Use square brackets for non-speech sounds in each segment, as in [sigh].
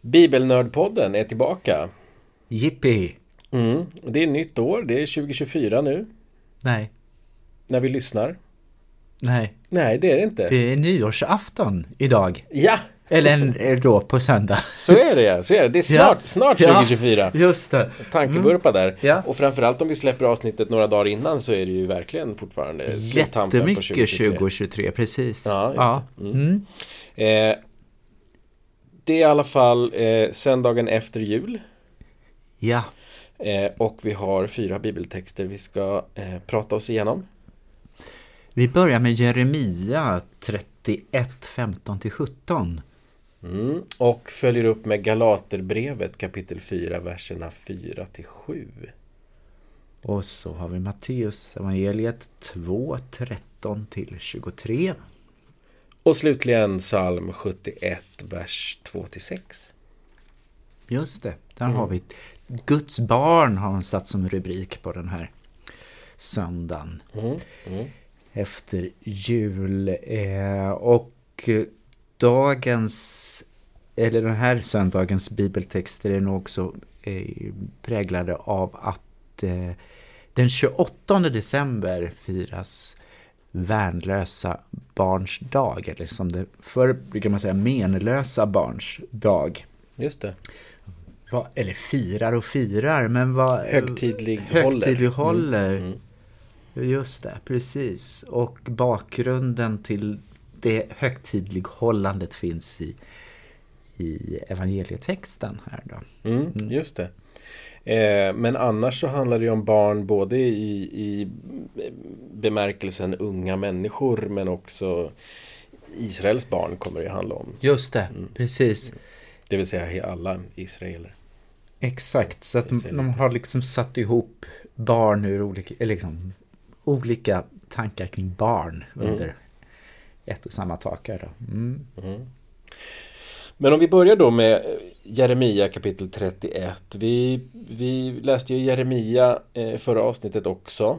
Bibelnördpodden är tillbaka. Jippi! Mm. Det är nytt år, det är 2024 nu. Nej, När vi lyssnar. nej. Nej, det är det inte. Det är nyårsafton idag. Ja, Eller en- eh, då på söndag. så är det ja. Så är det. Det är snart, Ja. snart Ja. 2024. Just det. Tankevurpa där. Ja. Och framförallt om vi släpper avsnittet några dagar innan så är det ju verkligen fortfarande sluttampen på Jättemycket 2023. 2023, precis. Ja, just det. Mm. Eh, det är i alla fall eh, söndagen efter jul. Ja, Eh, och vi har fyra bibeltexter vi ska eh, prata oss igenom. vi börjar med Jeremia 31, 15-17. Mm. Och följer upp med Galaterbrevet kapitel 4, verserna 4 till 7. Och så har vi Matteus evangeliet 2, 13-23. Och slutligen psalm 71, vers 2 till 6. Just det, där Mm. har vi Guds barn har hon satt som rubrik på den här söndagen. Mm. Mm. efter jul. Eh, och dagens, eller den här söndagens bibeltexter är nog också eh, präglade av att eh, den 28 december firas värnlösa barns dag, eller som det förr brukar man säga menlösa barns dag. Just det. Vad, eller firar och firar, men vad... Högtidlig Högtidlig håller. håller. Mm. Mm. Just det, precis. Och bakgrunden till det högtidlighållandet finns i, i evangelietexten här då. Mm, just det. Eh, men annars så handlar det ju om barn både i, i bemärkelsen unga människor men också Israels barn kommer det ju handla om. Just det, precis. Det vill säga alla israeler. Exakt, så att de lite- har liksom satt ihop barn ur olika, liksom, olika tankar kring barn Mm. under ett och samma tak då. Mm. Mm. Men om vi börjar då med Jeremia kapitel 31. Vi, vi läste ju Jeremia eh, förra avsnittet också.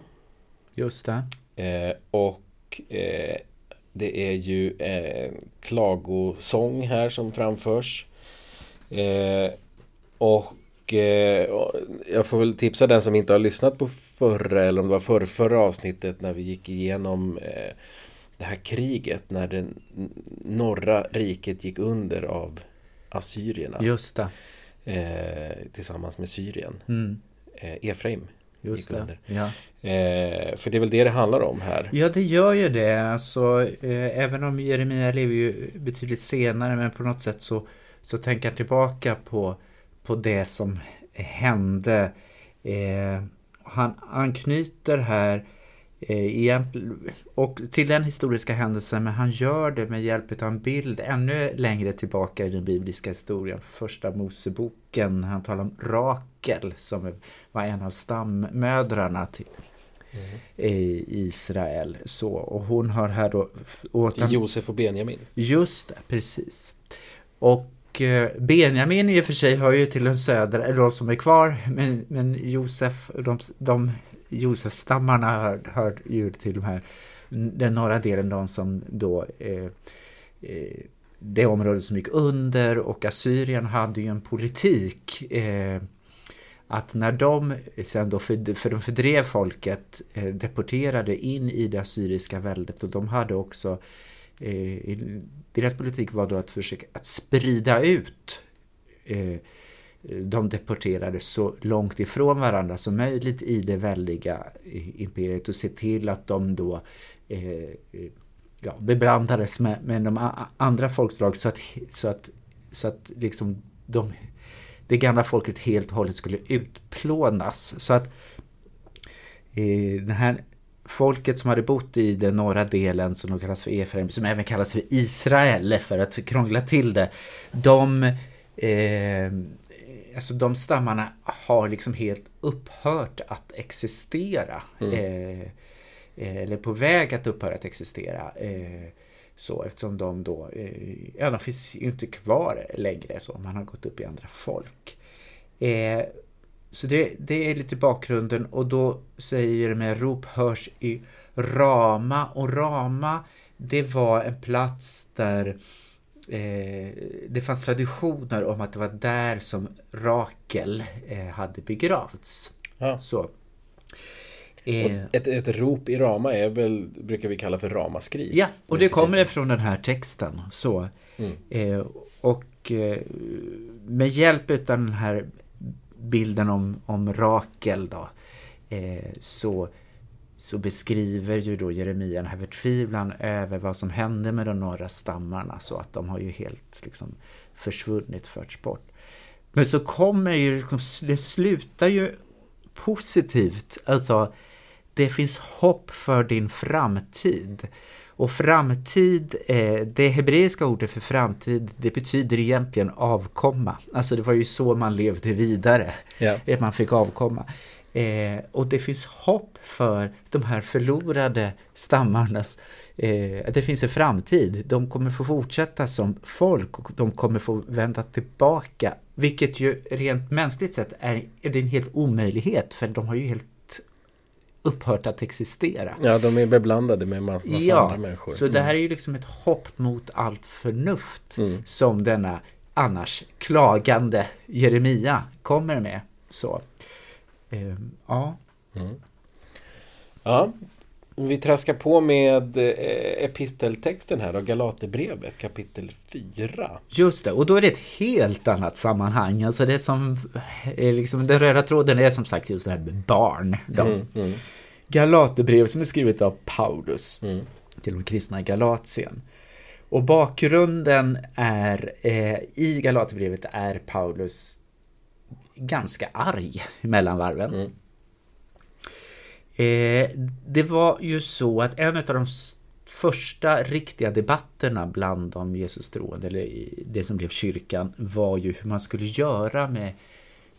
Just det. Eh, och eh, det är ju eh, klagosång här som framförs. Eh, och eh, och jag får väl tipsa den som inte har lyssnat på förra eller om det var förra, förra avsnittet när vi gick igenom det här kriget när det norra riket gick under av assyrierna Just eh, tillsammans med Syrien. Mm. Eh, Efraim Just det. Ja. Eh, för det är väl det det handlar om här. Ja, det gör ju det. Alltså, eh, även om Jeremia lever ju betydligt senare, men på något sätt så, så tänker han tillbaka på, på det som hände. Eh, han anknyter här eh, och till den historiska händelsen, men han gör det med hjälp av en bild ännu längre tillbaka i den bibliska historien. Första Moseboken, han talar om Rakel som var en av stammödrarna till i Israel. Så, och hon har här då... Och, Josef och Benjamin. just det, precis. Och eh, Benjamin i och för sig hör ju till den södra, eller de som är kvar, men, men Josef, de, de Josefstammarna hör, hör ju till de här, den norra delen, de som då eh, eh, det område som gick under och Assyrien hade ju en politik eh, att när de sen då, för, för de fördrev folket, eh, deporterade in i det assyriska väldet och de hade också, eh, deras politik var då att försöka att sprida ut eh, Eh, de deporterade så långt ifrån varandra som möjligt i det väldiga eh, imperiet och se till att de då eh, eh ja, beblandades med, med de andra folkslag så att, så att, så att liksom de, det gamla folket helt och hållet skulle utplånas. Så att eh, det här folket som hade bott i den norra delen som de kallas för Efraim, som även kallas för Israel för att krångla till det. De, eh, alltså de stammarna har liksom helt upphört att existera. Eh, eller på väg att upphöra att existera. Eh, så eftersom de då, eh, ja de finns ju inte kvar längre så, man har gått upp i andra folk. Eh, så det, det är lite bakgrunden och då säger det med rop hörs i Rama och Rama det var en plats där eh, det fanns traditioner om att det var där som Rakel eh, hade begravts. Ja. Så. Eh, ett, ett rop i Rama är väl, brukar vi kalla för ramaskri. ja, och det kommer från den här texten. Så. Mm. Eh, och eh, med hjälp av den här bilden om, om Rakel då, så, så beskriver ju då Jeremia den här förtvivlan över vad som hände med de norra stammarna så att de har ju helt liksom försvunnit, förts bort. Men så kommer ju, liksom, det slutar ju positivt. Alltså, det finns hopp för din framtid. Och framtid, eh, det hebreiska ordet för framtid, det betyder egentligen avkomma. Alltså det var ju så man levde vidare, att man fick avkomma. Eh, och det finns hopp för de här förlorade stammarnas, eh, det finns en framtid. De kommer få fortsätta som folk och de kommer få vända tillbaka. Vilket ju rent mänskligt sett är, är en helt omöjlighet för de har ju helt upphört att existera. ja, de är beblandade med ma- massa Ja, andra människor. så det här är ju liksom ett hopp mot allt förnuft Mm. som denna annars klagande Jeremia kommer med. Så. Ehm, ja. Mm. Ja, vi traskar på med eh, episteltexten här då, Galaterbrevet kapitel 4. Just det, och då är det ett helt annat sammanhang. Alltså det som är liksom, den röda tråden är som sagt just det här med barn. Då. Mm, mm, Galaterbrev som är skrivet av Paulus mm. till de kristna i Galatien. Och bakgrunden är, eh, i Galaterbrevet är Paulus ganska arg mellan varven. Mm. Eh, det var ju så att en av de första riktiga debatterna bland de Jesus troende, eller det som blev kyrkan, var ju hur man skulle göra med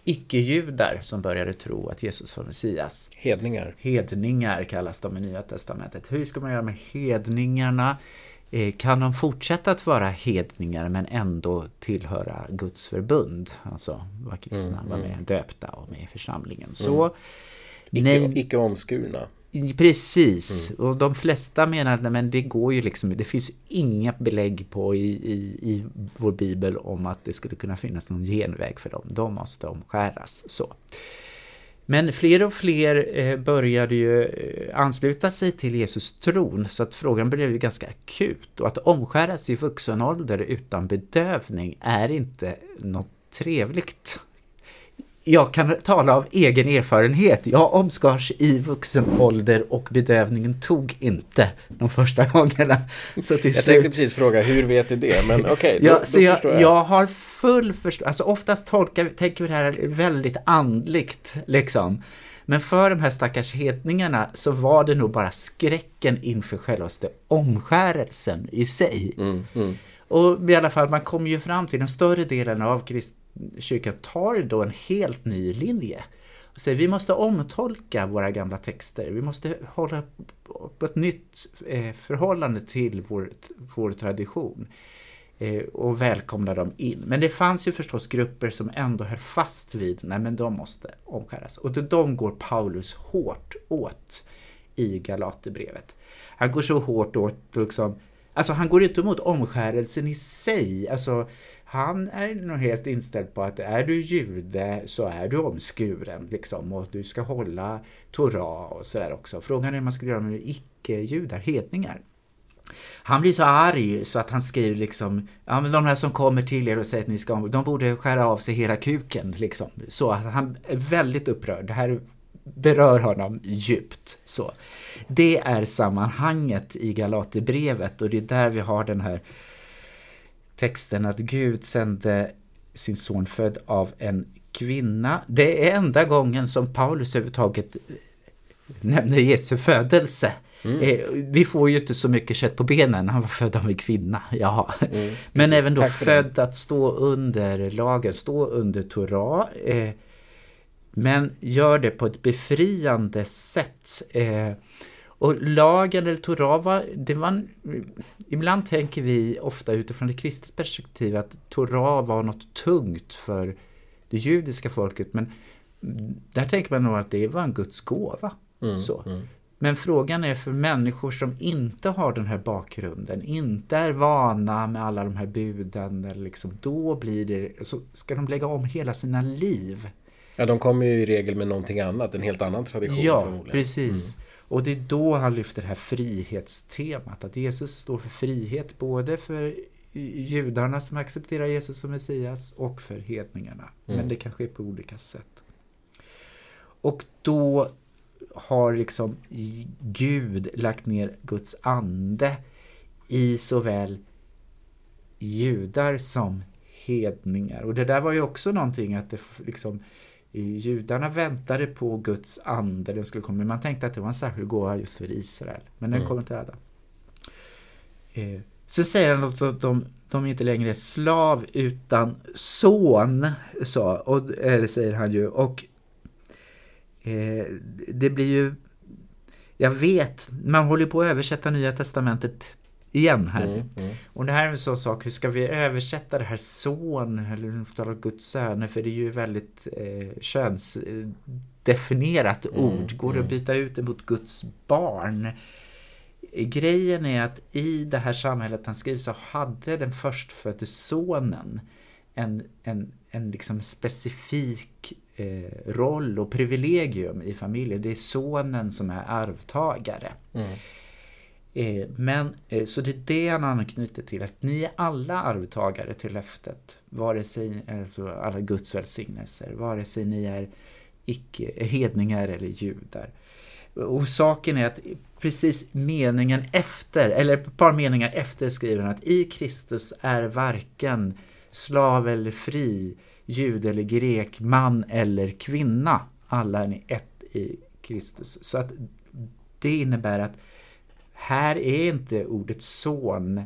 icke-judar som började tro att Jesus var Messias. Hedningar. Hedningar kallas de i Nya Testamentet. Hur ska man göra med hedningarna? Eh, Kan de fortsätta att vara hedningar men ändå tillhöra Guds förbund? Alltså vara kristna, Mm, vara mm. med döpta och med i församlingen. Så Icke, nej, icke omskurna. precis. Och de flesta menar men det går ju liksom, det finns inga belägg på i, i, i vår bibel om att det skulle kunna finnas någon genväg för dem. De måste omskäras. Så. Men fler och fler eh, började ju eh, ansluta sig till Jesus tron så att frågan blev ju ganska akut. Och att omskäras i vuxen ålder utan bedövning är inte något trevligt. Jag kan tala av egen erfarenhet. Jag omskars i vuxen ålder och bedövningen tog inte de första [laughs] gångerna. Så till Jag slut... tänkte precis fråga, hur vet du det? Men [laughs] okej, då, Ja, så jag, jag. jag. har full förståelse. Alltså oftast tolkar, tänker vi det här väldigt andligt liksom. Men för de här stackars hedningarna så var det nog bara skräcken inför självaste omskärelsen i sig. Mm, mm. Och i alla fall, man kommer ju fram till den större delen av krist- kyrkan tar då en helt ny linje. Och säger vi måste omtolka våra gamla texter. Vi måste hålla på ett nytt eh, förhållande till vår, vår tradition. Eh, och välkomna dem in. Men det fanns ju förstås grupper som ändå höll fast vid, nej men de måste omskäras. Och de, de går Paulus hårt åt i Galaterbrevet. Han går så hårt åt liksom, alltså han går inte emot omskärelsen i sig. Alltså han är nog helt inställd på att är du jude så är du omskuren liksom och du ska hålla Torah och sådär också. Frågan är hur man ska göra med icke-judar, hedningar. Han blir så arg så att han skriver liksom, ja men de här som kommer till er och säger att ni ska, de borde skära av sig hela kuken liksom. Så att han är väldigt upprörd. Det här berör honom djupt. Så. Det är sammanhanget i Galaterbrevet och det är där vi har den här texten att Gud sände sin son född av en kvinna. Det är enda gången som Paulus överhuvudtaget nämner Jesu födelse. Eh, Vi får ju inte så mycket kött på benen, han var född av en kvinna. Jaha. Mm, [laughs] Men även då född att stå under lagen, stå under Torah. Eh, men gör det på ett befriande sätt. Eh, och lagen eller Torah var, det var, ibland tänker vi ofta utifrån ett kristet perspektiv att Torah var något tungt för det judiska folket. Men där tänker man nog att det var en Guds gåva. Mm, Så. mm. men frågan är för människor som inte har den här bakgrunden, inte är vana med alla de här buden, liksom, då blir det, så ska de lägga om hela sina liv. Ja, de kommer ju i regel med någonting annat, en helt annan tradition Ja, precis. Mm. Och det är då han lyfter det här frihetstemat, att Jesus står för frihet både för judarna som accepterar Jesus som Messias och för hedningarna. Mm. Men det kan ske på olika sätt. Och då har liksom Gud lagt ner Guds ande i såväl judar som hedningar. Och det där var ju också någonting att det liksom judarna väntade på Guds ande, den skulle komma. Man tänkte att det var en särskild gåva just för Israel. Men den mm. kom till alla. Eh, så säger han att de, de inte längre är slav utan son, så, och, eller säger han ju. Och eh, det blir ju, jag vet, man håller på att översätta Nya Testamentet igen här. Mm, mm. Och det här är en sån sak, hur ska vi översätta det här son eller tala Guds söner? För det är ju väldigt eh, könsdefinierat mm, ord. Går det att mm. byta ut det mot Guds barn? Grejen är att i det här samhället han skriver så hade den förstfödde sonen en, en, en liksom specifik eh, roll och privilegium i familjen. Det är sonen som är arvtagare. Mm. Eh, men, eh, så det är det han anknyter till, att ni är alla arvtagare till löftet. Vare sig, alltså alla Guds välsignelser, vare sig ni är icke, hedningar eller judar. Och saken är att precis meningen efter, eller ett par meningar efter skriver han att i Kristus är varken slav eller fri, jud eller grek, man eller kvinna. Alla är ni ett i Kristus. Så att det innebär att här är inte ordet son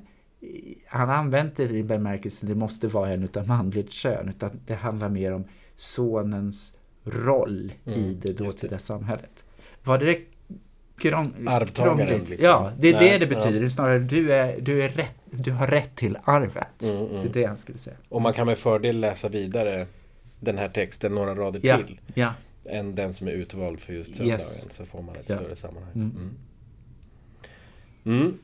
han använder det i bemärkelsen det måste vara en utav manligt kön utan det handlar mer om sonens roll mm, i det dåtida samhället. Var det krång, Arvtagaren liksom. Ja, det är Nej, det det betyder. Ja. Snarare du, är, du, är rätt, du har rätt till arvet. Mm, mm. Det är det han skulle säga. Och man kan med fördel läsa vidare den här texten några rader ja, till. Ja. Än den som är utvald för just söndagen. Yes. Så får man ett ja. större sammanhang. Mm. mm. Mm.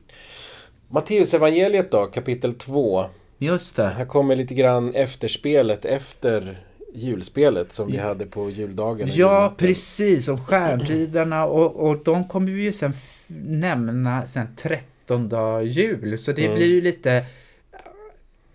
Matteus evangeliet då, kapitel 2. Just det. Här kommer lite grann efterspelet efter julspelet som vi hade på juldagen. Ja, precis. Om stjärntydarna och, och de kommer vi ju sen nämna sen 13 jul. Så det mm. blir ju lite...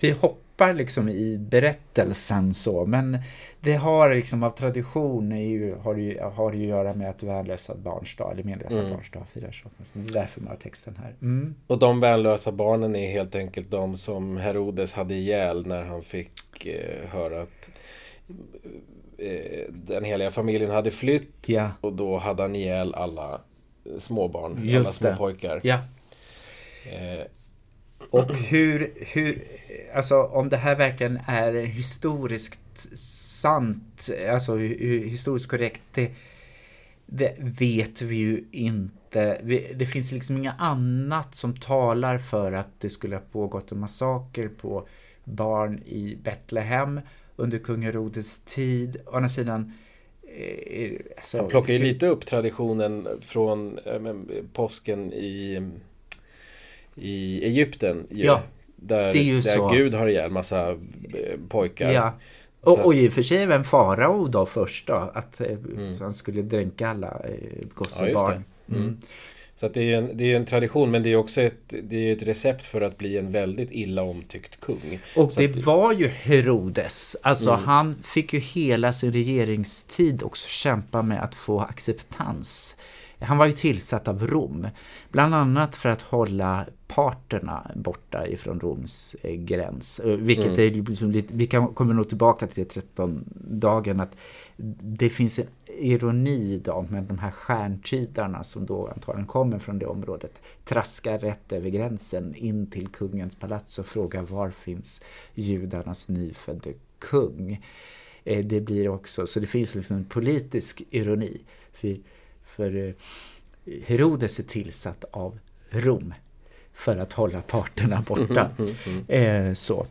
Vi hoppar liksom i berättelsen så, men det har liksom av tradition ju, har, ju, har ju att göra med att värnlösa barns dag, eller menlösa mm. barns dag firar så. Så det är därför man har texten här. Mm. Och de värnlösa barnen är helt enkelt de som Herodes hade ihjäl när han fick eh, höra att eh, den heliga familjen hade flytt. Ja. Och då hade han ihjäl alla småbarn, Just alla små det. pojkar. Ja. Eh. Och hur, hur, alltså om det här verkligen är historiskt sant, alltså historiskt korrekt, det, det vet vi ju inte. det finns liksom inget annat som talar för att det skulle ha pågått en massaker på barn i Betlehem under kung Herodes tid. Å andra sidan eh, alltså, Han plockar ju lite upp traditionen från äh, påsken i, i Egypten. Ju, ja, där, där så. Gud har ihjäl massa eh, pojkar. Ja. Och, och i och för sig även farao då först då, att mm. han skulle dränka alla eh, gossebarn. Ja, mm. Så att det är en, det är en tradition men det är också ett, det är ett recept för att bli en väldigt illa omtyckt kung. Och så det att, var ju Herodes. Alltså mm. han fick ju hela sin regeringstid också kämpa med att få acceptans. Han var ju tillsatt av Rom, bland annat för att hålla parterna borta ifrån Roms eh, gräns. Eh, vilket mm. är liksom lite, vi kan, kommer nog tillbaka till det 13 dagen att det finns en ironi då med de här stjärntydarna som då antagligen kommer från det området traskar rätt över gränsen in till kungens palats och frågar var finns judarnas nyfödde kung. Eh, det blir också, så det finns liksom en politisk ironi. För, för Herodes är tillsatt av Rom för att hålla parterna borta. Mm, mm, mm. Eh, så.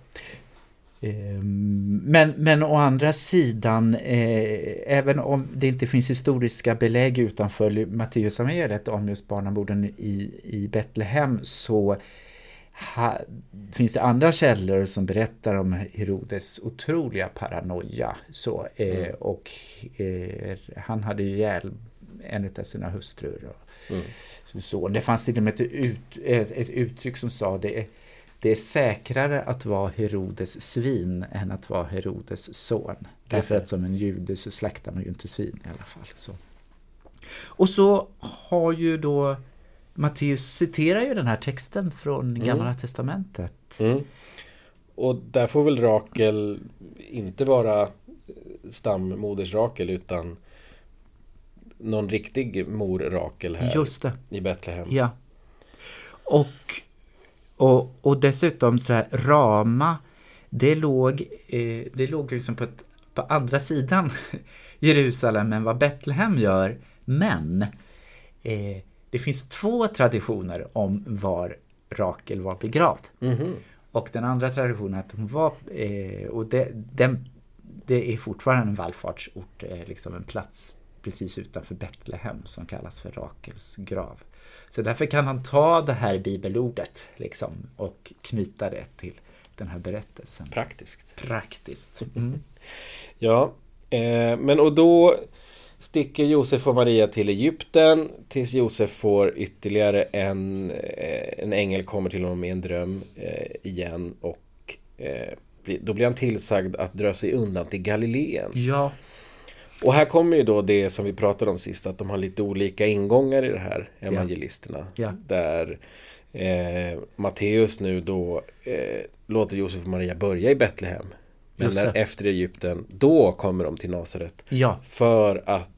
Ehm, men, men å andra sidan, eh, även om det inte finns historiska belägg utanför Matteusevangeliet om just barnamorden i, i Betlehem så ha, finns det andra källor som berättar om Herodes otroliga paranoia. Så, eh, mm. Och eh, han hade ju ihjäl en av sina hustrur. Och, mm. så, det fanns till och med ett, ut, ett, ett uttryck som sa det det är säkrare att vara Herodes svin än att vara Herodes son. Därför att som en jude så slaktar man ju inte svin i alla fall. Så. Och så har ju då Matteus citerar ju den här texten från mm. Gamla Testamentet. Mm. Och där får väl Rakel inte vara stammoders Rakel utan någon riktig mor Rakel här Just det. i Betlehem. Ja. Och och, och dessutom så här, Rama, det låg, eh, det låg liksom på, ett, på andra sidan [laughs] Jerusalem än vad Betlehem gör. Men eh, det finns två traditioner om var Rakel var begravd. Mm -hmm. Och den andra traditionen att hon var, eh, och det, den, det är fortfarande en vallfartsort, eh, liksom en plats precis utanför Betlehem som kallas för Rakels grav. Så därför kan han ta det här bibelordet liksom, och knyta det till den här berättelsen. Praktiskt. Praktiskt. [laughs] Mm. ja, eh, men och då sticker Josef och Maria till Egypten tills Josef får ytterligare en, eh, en ängel kommer till honom i en dröm eh, igen och eh, då blir han tillsagd att dra sig undan till Galileen. Ja. Och här kommer ju då det som vi pratade om sist, att de har lite olika ingångar i det här, evangelisterna. Ja. Där eh, Matteus nu då eh, låter Josef och Maria börja i Betlehem. Men när, efter Egypten, då kommer de till Nasaret. Ja. För att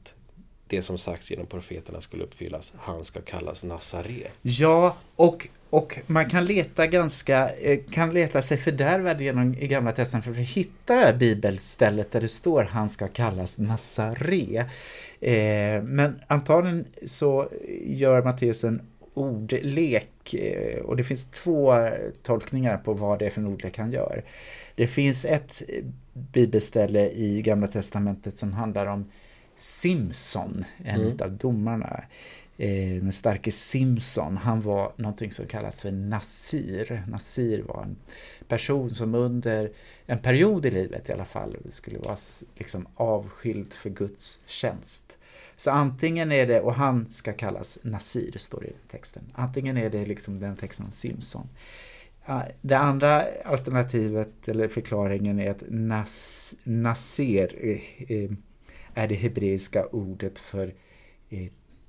det som sagts genom profeterna skulle uppfyllas. Han ska kallas Nazaré. Ja, och och man kan leta ganska, eh, kan leta sig fördärvad genom i Gamla Testamentet för att hitta det här bibelstället där det står han ska kallas Nazaré. Eh, men antagligen så gör Matteus en ordlek eh, och det finns två tolkningar på vad det är för en ordlek han gör. Det finns ett bibelställe i Gamla Testamentet som handlar om Simson, en mm. av domarna eh, den starke Simpson, han var någonting som kallas för Nasir. Nasir var en person som under en period i livet i alla fall skulle vara liksom avskild för Guds tjänst. Så antingen är det, och han ska kallas Nasir, står det i texten. Antingen är det liksom den texten om Simpson. Det andra alternativet, eller förklaringen, är att nas, Nasir eh, är det hebreiska ordet för eh,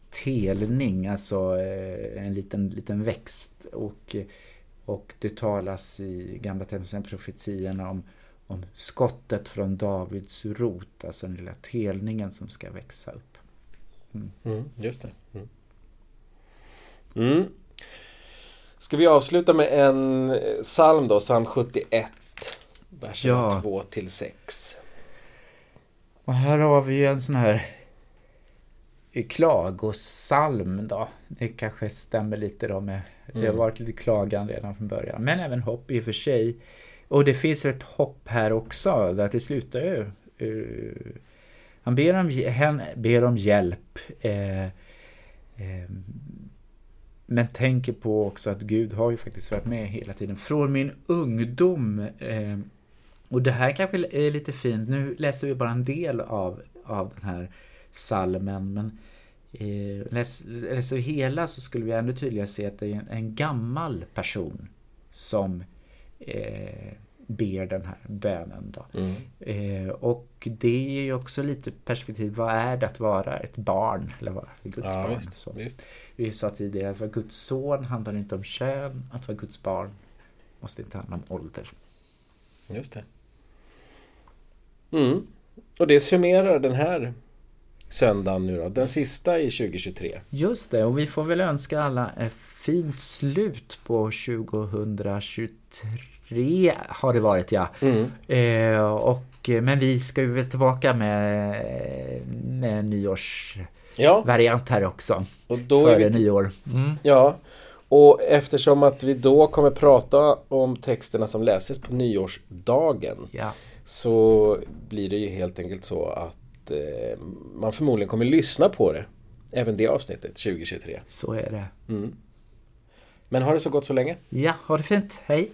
telning, alltså eh, en liten, liten växt. Och, och det talas i Gamla testamentet profetiorna om, om skottet från Davids rot, alltså den lilla telningen som ska växa upp. Mm. Mm, just det. Mm. mm. Ska vi avsluta med en psalm då, psalm 71, verserna ja. 2 till 6. Och här har vi en sån här klagosalm då. Det kanske stämmer lite då med, mm. det har mm. varit lite klagan redan från början. Men även hopp i och för sig. Och det finns ett hopp här också, där det slutar ju. Uh, han ber om, han ber om hjälp. Uh, uh, men tänker på också att Gud har ju faktiskt varit med hela tiden. Från min ungdom. Och det här kanske är lite fint. Nu läser vi bara en del av, av den här salmen. Men eh, läser vi hela så skulle vi ännu tydligare se att det är en, en gammal person som eh, ber den här bönen. Då. Mm. Eh, och det är ju också lite perspektiv, vad är det att vara ett barn? Eller vara Guds ja, barn? Visst, så. Visst. Vi sa tidigare att vara Guds son handlar inte om kön, att vara Guds barn måste inte handla om ålder. Just det. Mm. Och det summerar den här söndagen nu då, den sista i 2023. Just det, och vi får väl önska alla ett fint slut på 2023 har det varit ja. Mm. Eh, och, men vi ska ju väl tillbaka med, med nyårsvariant ja. här också. Och då före nyår. Mm. Ja, Och eftersom att vi då kommer prata om texterna som läses på nyårsdagen Ja. Så blir det ju helt enkelt så att eh, man förmodligen kommer lyssna på det. Även det avsnittet 2023. Så är det. Men har det så gått så länge. Ja, ha det fint. Hej!